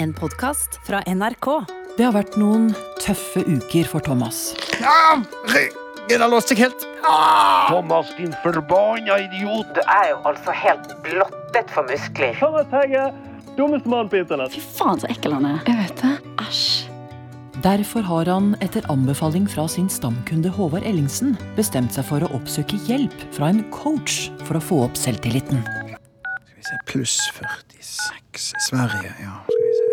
En podkast fra NRK. Det har vært noen tøffe uker for Thomas. Ja, Ryggen har låst seg helt. Ah! Thomas, din forbanna idiot! Du er jo altså helt blottet for muskler. Thomas Hegge, dummeste mann på internett. Fy faen, så ekkel han er. Jeg vet det. Æsj. Derfor har han etter anbefaling fra sin stamkunde Håvard Ellingsen bestemt seg for å oppsøke hjelp fra en coach for å få opp selvtilliten. Skal vi se, pluss 46. Sverige, ja. Skal vi se.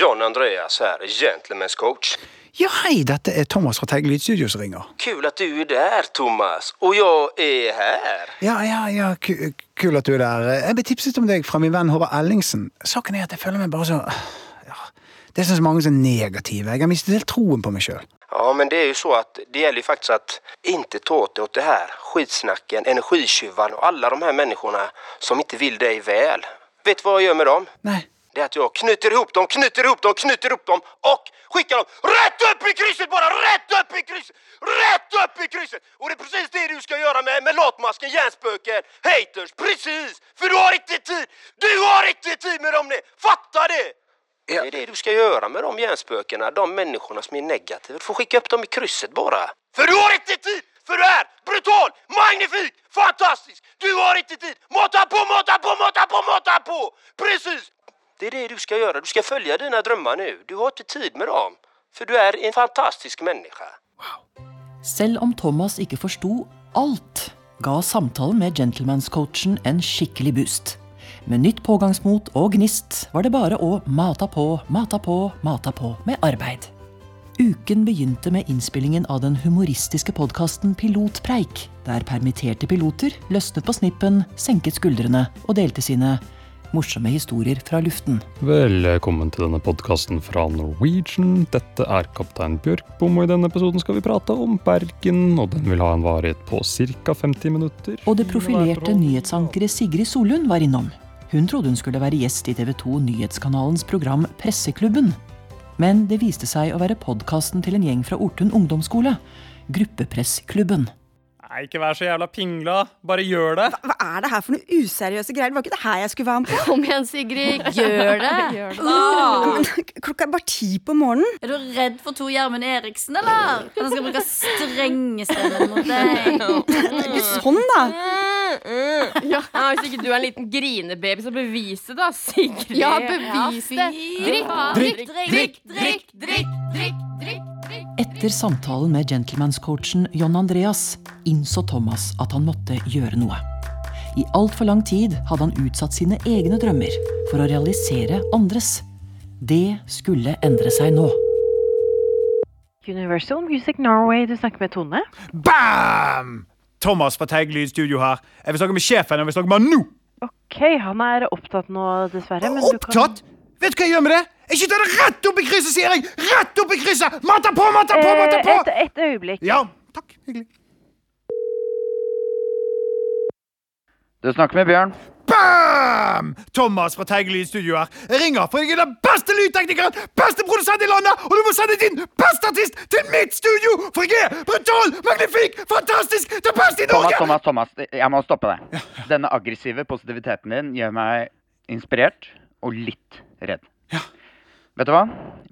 John Andreas her, Gentlemen's coach. Ja, hei, dette er Thomas fra Teig Lydstudio som ringer. Kul at du er der, Thomas. Og jeg er her. Ja, ja, ja, ku- kul at du er der. Jeg ble tipset om deg fra min venn Håvard Ellingsen. Saken er at jeg føler meg bare så ja, Det er så mange som er negative. Jeg har mistet helt troen på meg sjøl. Ja, men det er jo så at det gjelder jo faktisk at inte ta åt det här. Skitsnacken, energitjuvarna och alla de här människorna som inte vill dig väl. Vet du vad jag gör med dem? Nei. Det är att jag knyter ihop dem, knyter ihop dem, knyter ihop dem och skickar dem rätt upp i krysset bara! Rätt upp i krysset! Rätt upp i krysset! Och det är precis det du ska göra med, med latmasken, hjärnspöken, haters. Precis! För du har inte tid! Du har inte tid med dem! det. Fatta det! Det är det du ska göra med de hjärnspökena, de människorna som är negativa. Du får skicka upp dem i krysset bara. För du har inte tid! För du är brutal, magnifik, fantastisk! Du har inte tid! Mata på, mata på, mata på, mata på! Precis! Det är det du ska göra. Du ska följa dina drömmar nu. Du har inte tid med dem. För du är en fantastisk människa. Selv om Thomas ikke forsto alt, ga samtalen med gentlemanscoachen en skikkelig boost. Med nytt pågangsmot og gnist var det bare å mata på, mata på, mata på med arbeid. Uken begynte med innspillingen av den humoristiske podkasten Pilotpreik, der permitterte piloter løsnet på snippen, senket skuldrene og delte sine morsomme historier fra luften. Velkommen til denne podkasten fra Norwegian. Dette er kaptein Bjørkbom, og i denne episoden skal vi prate om Bergen. Og den vil ha en varighet på ca. 50 minutter. Og det profilerte nyhetsankeret Sigrid Solund var innom. Hun trodde hun skulle være gjest i TV 2 Nyhetskanalens program Presseklubben. Men det viste seg å være podkasten til en gjeng fra Ortun ungdomsskole. Gruppepressklubben. Nei, ikke vær så jævla pingla. Bare gjør det. Hva er det her for noe useriøse greier? Det var ikke det her jeg skulle være med på. Kom igjen, Sigrid. Gjør det. Gjør det. Men klokka er bare ti på morgenen. Er du redd for Tor Gjermund Eriksen, eller? At han skal bruke strengestemmen mot deg? Det er ikke sånn, da. Ja, Hvis ikke du er en liten grinebaby, så bevis det, da, Sigrid. Ja, bevis det. Drikk, Drikk, drikk, drikk, drikk, drikk, drikk, drikk. Etter samtalen med gentleman's-coachen John Andreas innså Thomas at han måtte gjøre noe. I altfor lang tid hadde han utsatt sine egne drømmer for å realisere andres. Det skulle endre seg nå. Universal Music Norway, du snakker med Tone? Bam! Thomas fra Teig Lydstudio her. Jeg vil snakke med sjefen. Jeg vil snakke med han nå. Ok, han er opptatt nå, dessverre. Men du kan Opptatt? Vet du hva jeg gjør med det? Jeg skyter det rett opp i krysset, sier jeg! Rett opp i krysset! Mata på, mata på, mata Eh, på! et, et øyeblikk. Ja, takk. Hyggelig. Du snakker med Bjørn. Bam! Thomas fra Teig Lydstudio her. Jeg ringer, for jeg er den beste lydteknikeren, beste produsent i landet, og du må sende din beste artist til mitt studio! For jeg er brutal, magnifik, fantastisk, det beste i Norge! Thomas, Thomas, jeg må stoppe deg. Denne aggressive positiviteten din gjør meg inspirert og litt redd. Vet du hva?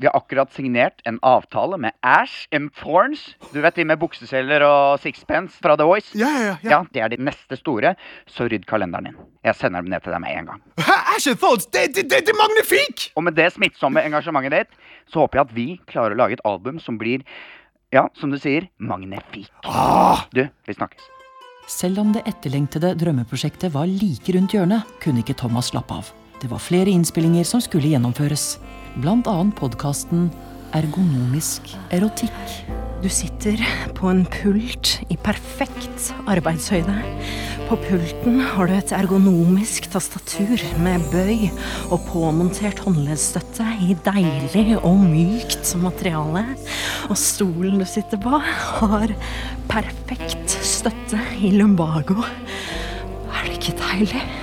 Vi har akkurat signert en avtale med Ash and Thorns. Du vet de med bukseseler og sixpence fra The Voice? Ja, ja, ja. Ja, Det er de neste store, så rydd kalenderen din. Jeg sender dem ned til deg med en gang. Hæ, Ash and Thorns, det, det, det, det er magnifik! Og med det smittsomme engasjementet ditt, så håper jeg at vi klarer å lage et album som blir, ja, som du sier, magnifik. Ah, Du, vi snakkes. Selv om det etterlengtede drømmeprosjektet var like rundt hjørnet, kunne ikke Thomas slappe av. Det var flere innspillinger som skulle gjennomføres. Blant annet podkasten Ergonomisk erotikk. Du sitter på en pult i perfekt arbeidshøyde. På pulten har du et ergonomisk tastatur med bøy og påmontert håndleddsstøtte i deilig og mykt materiale. Og stolen du sitter på, har perfekt støtte i lumbago. Er det ikke deilig?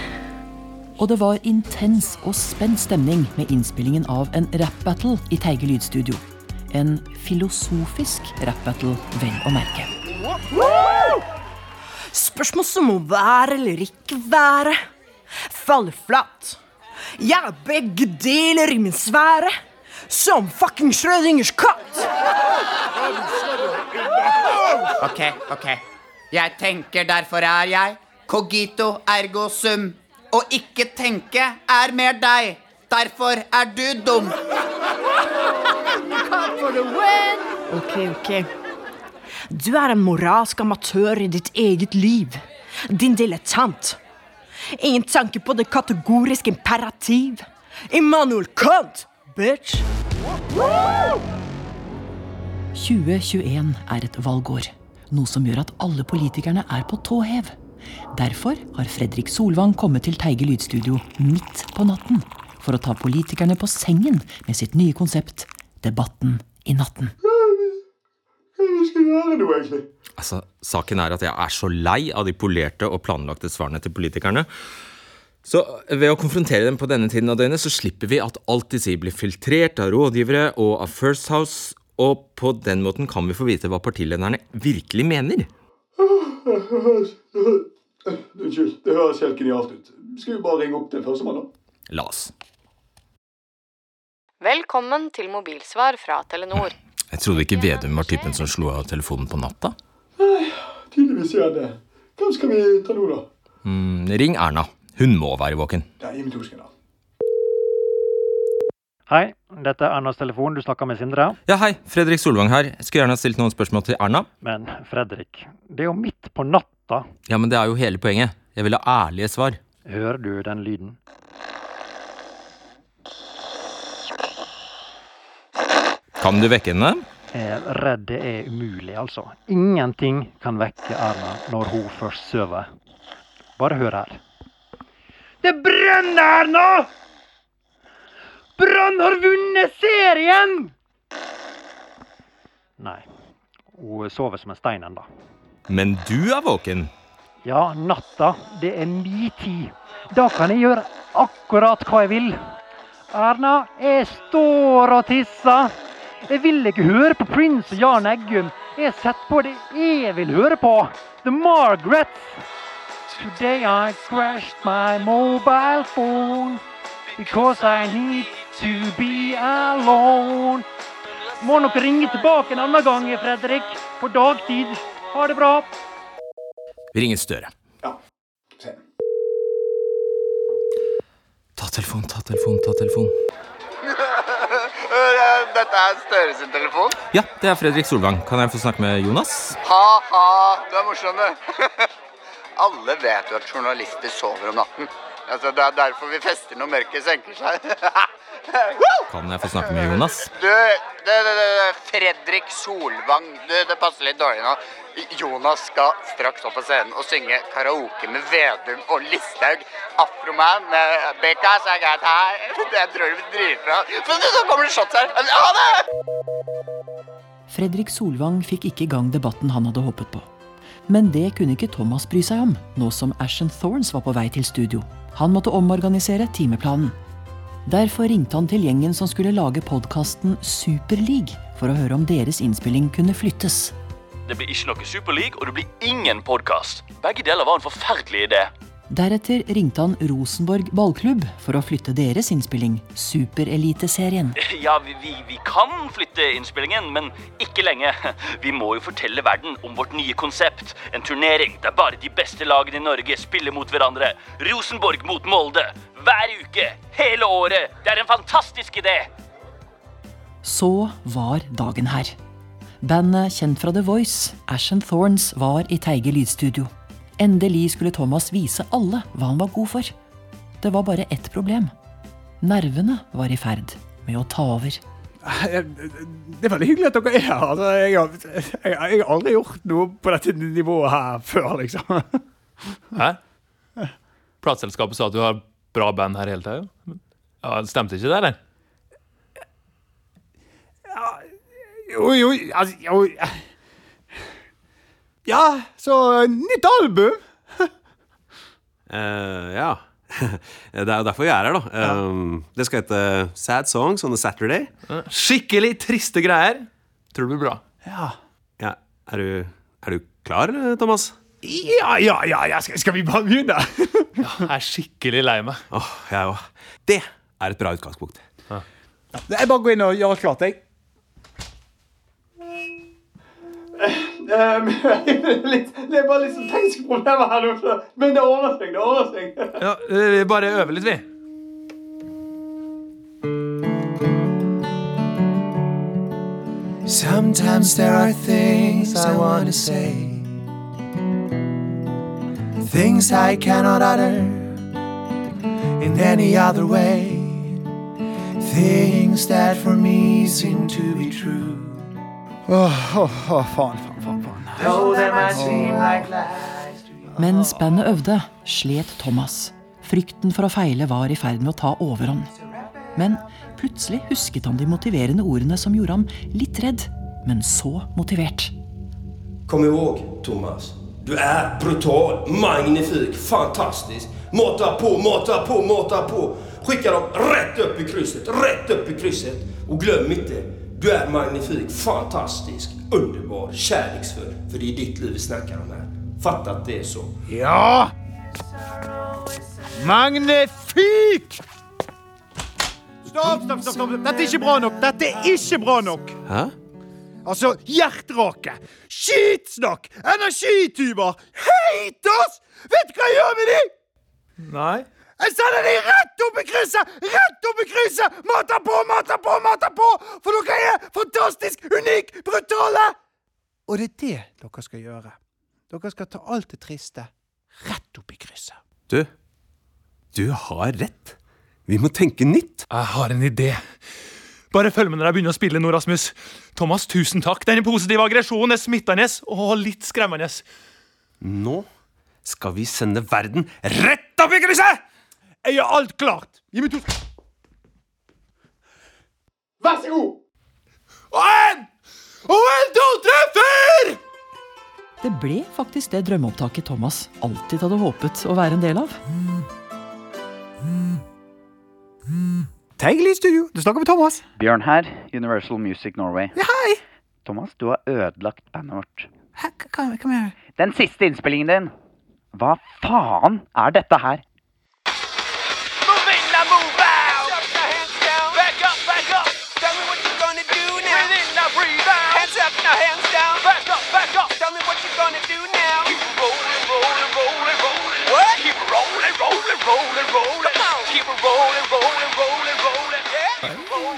Og det var intens og spent stemning med innspillingen av en rap-battle i Teige lydstudio. En filosofisk rap-battle, vel å merke. Spørsmål som må være eller ikke være, faller flatt. Jeg er begge deler i min sfære, som fucking Schrødingers katt. Ok, ok. Jeg tenker, derfor er jeg. Cogito ergo sum. Å ikke tenke er mer deg. Derfor er du dum. Ok, ok. Du er en moralsk amatør i ditt eget liv. Din dilettant. Ingen tanke på det kategoriske imperativ. Immanuel Kant, bitch! 2021 er et valgår, noe som gjør at alle politikerne er på tå hev. Derfor har Fredrik Solvang kommet til Teige lydstudio midt på natten for å ta politikerne på sengen med sitt nye konsept Debatten i natten. Altså, Saken er at jeg er så lei av de polerte og planlagte svarene til politikerne. Så ved å konfrontere dem på denne tiden av døgnet, så slipper vi at alt de sier blir filtrert av rådgivere og av First House, og på den måten kan vi få vite hva partilederne virkelig mener. Unnskyld, det høres helt genialt ut. Skal vi bare ringe opp til førstemann, da? La oss. Velkommen til mobilsvar fra Telenor. Jeg trodde ikke Vedum var typen som slo av telefonen på natta. Nei, Tydeligvis gjør det. Hvem skal vi ta nå, da? Mm, ring Erna. Hun må være våken. Det er. Hei, dette er Ernas telefon. Du snakker med Sindre. Ja, hei. Fredrik Solvang her. Jeg skulle gjerne ha stilt noen spørsmål til Erna. Men Fredrik, det er jo midt på natta. Ja, men det er jo hele poenget. Jeg vil ha ærlige svar. Hører du den lyden? Kan du vekke henne? Jeg er redd det er umulig, altså. Ingenting kan vekke Erna når hun først sover. Bare hør her. Det brenner, Erna! Brann har vunnet serien! Nei, hun sover som en stein ennå. Men du er våken. Ja, natta, det er mi tid. Da kan jeg gjøre akkurat hva jeg vil. Erna, jeg står og tisser. Jeg vil ikke høre på Prince og Jan Eggum. Jeg setter på det jeg vil høre på. The Margarets. Today I crashed my mobile phone because I need to be alone. Må nok ringe tilbake en annen gang, Fredrik. På dagtid. Ha det bra. Vi ringer Støre. Ja. Se. Ta telefon, ta telefon, ta telefon. Dette er Støre sin telefon. Ja, det er Fredrik Solvang. Kan jeg få snakke med Jonas? Ha-ha, du er morsom, du. Alle vet jo at journalister sover om natten. Altså, det er derfor vi fester når mørket senker seg. Kan jeg få snakke med Jonas? Du, det, det, det, Fredrik Solvang. Du, det passer litt dårlig nå. Jonas skal straks opp på scenen og synge karaoke med Vedum og Listhaug. Afroman med Because I got high. Det tror jeg blir dritbra. Men så kommer det shots her. Ha det! Fredrik Solvang fikk ikke i gang debatten han hadde håpet på. Men det kunne ikke Thomas bry seg om, nå som Ashen Thorns var på vei til studio. Han måtte omorganisere timeplanen. Derfor ringte han til gjengen som skulle lage podkasten Superleague, for å høre om deres innspilling kunne flyttes. Det blir ikke noe Superleague, og det blir ingen podkast. Begge deler var en forferdelig idé. Deretter ringte han Rosenborg ballklubb for å flytte deres innspilling, Supereliteserien. Ja, vi, vi, vi kan flytte innspillingen, men ikke lenge. Vi må jo fortelle verden om vårt nye konsept. En turnering der bare de beste lagene i Norge spiller mot hverandre. Rosenborg mot Molde. Hver uke. Hele året. Det er en fantastisk idé. Så var dagen her. Bandet kjent fra The Voice, Ashen Thorns, var i Teige lydstudio. Endelig skulle Thomas vise alle hva han var god for. Det var bare ett problem. Nervene var i ferd med å ta over. Det er veldig hyggelig at dere er her. Altså, jeg, har, jeg, jeg har aldri gjort noe på dette nivået her før, liksom. Hæ? Plateselskapet sa at du har bra band her hele tida. Ja, stemte ikke det, eller? Jo, jo, altså jo. Ja, så nytt album! uh, ja. det er jo derfor vi er her, da. Um, det skal hete Sad Songs on a Saturday. Skikkelig triste greier. Tror det blir bra. Ja. ja. Er, du, er du klar, Thomas? Ja, ja, ja, ja. Skal, skal vi bare begynne? Jeg er skikkelig lei meg. Åh, jeg òg. Det er et bra utgangspunkt. Jeg bare går inn og gjør klart, jeg. det er bare litt sånn tekniske problemer her nå, men det ordner seg. det ordner seg. Ja, vi bare øver litt, vi. Sometimes there are things I want to say, things I cannot utter in any other way, things that for me seem to be true. Åh, åh, åh, faen, faen, faen. Mens bandet øvde, slet Thomas. Frykten for å feile var i ferd med å ta overhånd. Men plutselig husket han de motiverende ordene som gjorde ham litt redd, men så motivert. Kom ihåg, Thomas. Du er brutal, magnifik, fantastisk. Måta på, måta på, måta på. Skikk dem rett opp i krysset, rett opp i krysset. Og glem inte, du är magnifik, fantastisk, underbar, kärleksfull. För det är ditt liv vi snackar om här. Fatta att det är så. Ja! Magnifik! Stopp, stopp, stopp, stopp. Dette er ikke bra nok. Dette er ikke bra nok. Hæ? Altså, hjerterake, skitsnakk, energityver, haters! Vet du hva jeg gjør med de? Nei. Jeg sender de rett opp i krysset! Rett opp i krysset! Mata på, mata på, mata på! For dere er fantastisk, unik, brutale! Og det er det dere skal gjøre. Dere skal ta alt det triste rett opp i krysset. Du, du har rett. Vi må tenke nytt. Jeg har en idé. Bare følg med når jeg begynner å spille nå, Rasmus. Thomas, tusen takk. Denne positive aggresjonen er smittende og litt skremmende. Nå skal vi sende verden rett opp i krysset! Jeg gjør alt klart. Gi meg to Vær så god! Og en! Og en, to, tre, fire! Det ble faktisk det drømmeopptaket Thomas alltid hadde håpet å være en del av. Teigelig studio. Du snakker med Thomas. Bjørn her, Universal Music Norway. Ja, hei! Thomas, du har ødelagt bandet vårt. Hæ, hva, hva mener du? Den siste innspillingen din. Hva faen er dette her?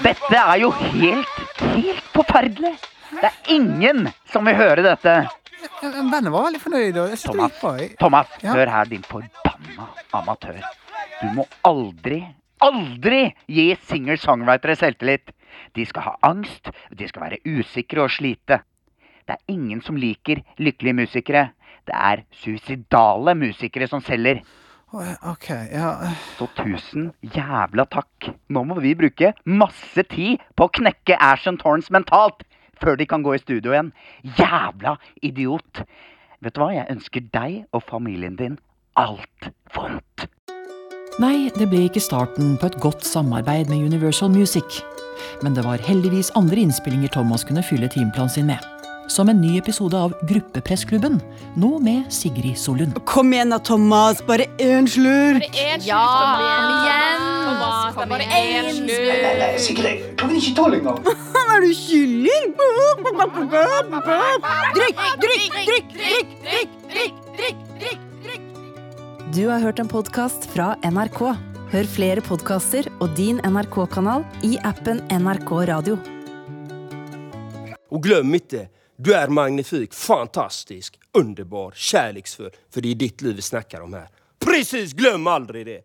Dette er jo helt, helt forferdelig! Det er ingen som vil høre dette. Bandet var veldig fornøyd. Thomas, Thomas, Ja. hør her, din forbanna amatør. Du må aldri, aldri gi singer-songwritere selvtillit. De skal ha angst, de skal være usikre og slite. Det er ingen som liker lykkelige musikere. Det er suicidale musikere som selger. OK, ja Så tusen jævla takk. Nå må vi bruke masse tid på å knekke Ashon Torrance mentalt før de kan gå i studio igjen. Jævla idiot. Vet du hva, jeg ønsker deg og familien din alt vondt. Nei, det ble ikke starten på et godt samarbeid med Universal Music. Men det var heldigvis andre innspillinger Thomas kunne fylle timeplanen sin med som en ny episode av Gruppepressklubben, nå med Sigrid Solund. Kom igjen da, Thomas. Bare én slurk. Bare én slurk. Ja, kom igjen. Thomas, kom bare én slurk. Nei, nei, Sigrid. Kan vi ikke tåle engang? Er du kylling? Drikk, drikk, drikk, drikk, drikk, drikk, drikk, drikk. Du har hørt en podkast fra NRK. Hør flere podkaster og din NRK-kanal i appen NRK Radio. Og glem ikke du er magnifik, fantastisk, underbar, kärleksfull. För det är ditt liv vi snackar om här. Precis, glöm aldrig det.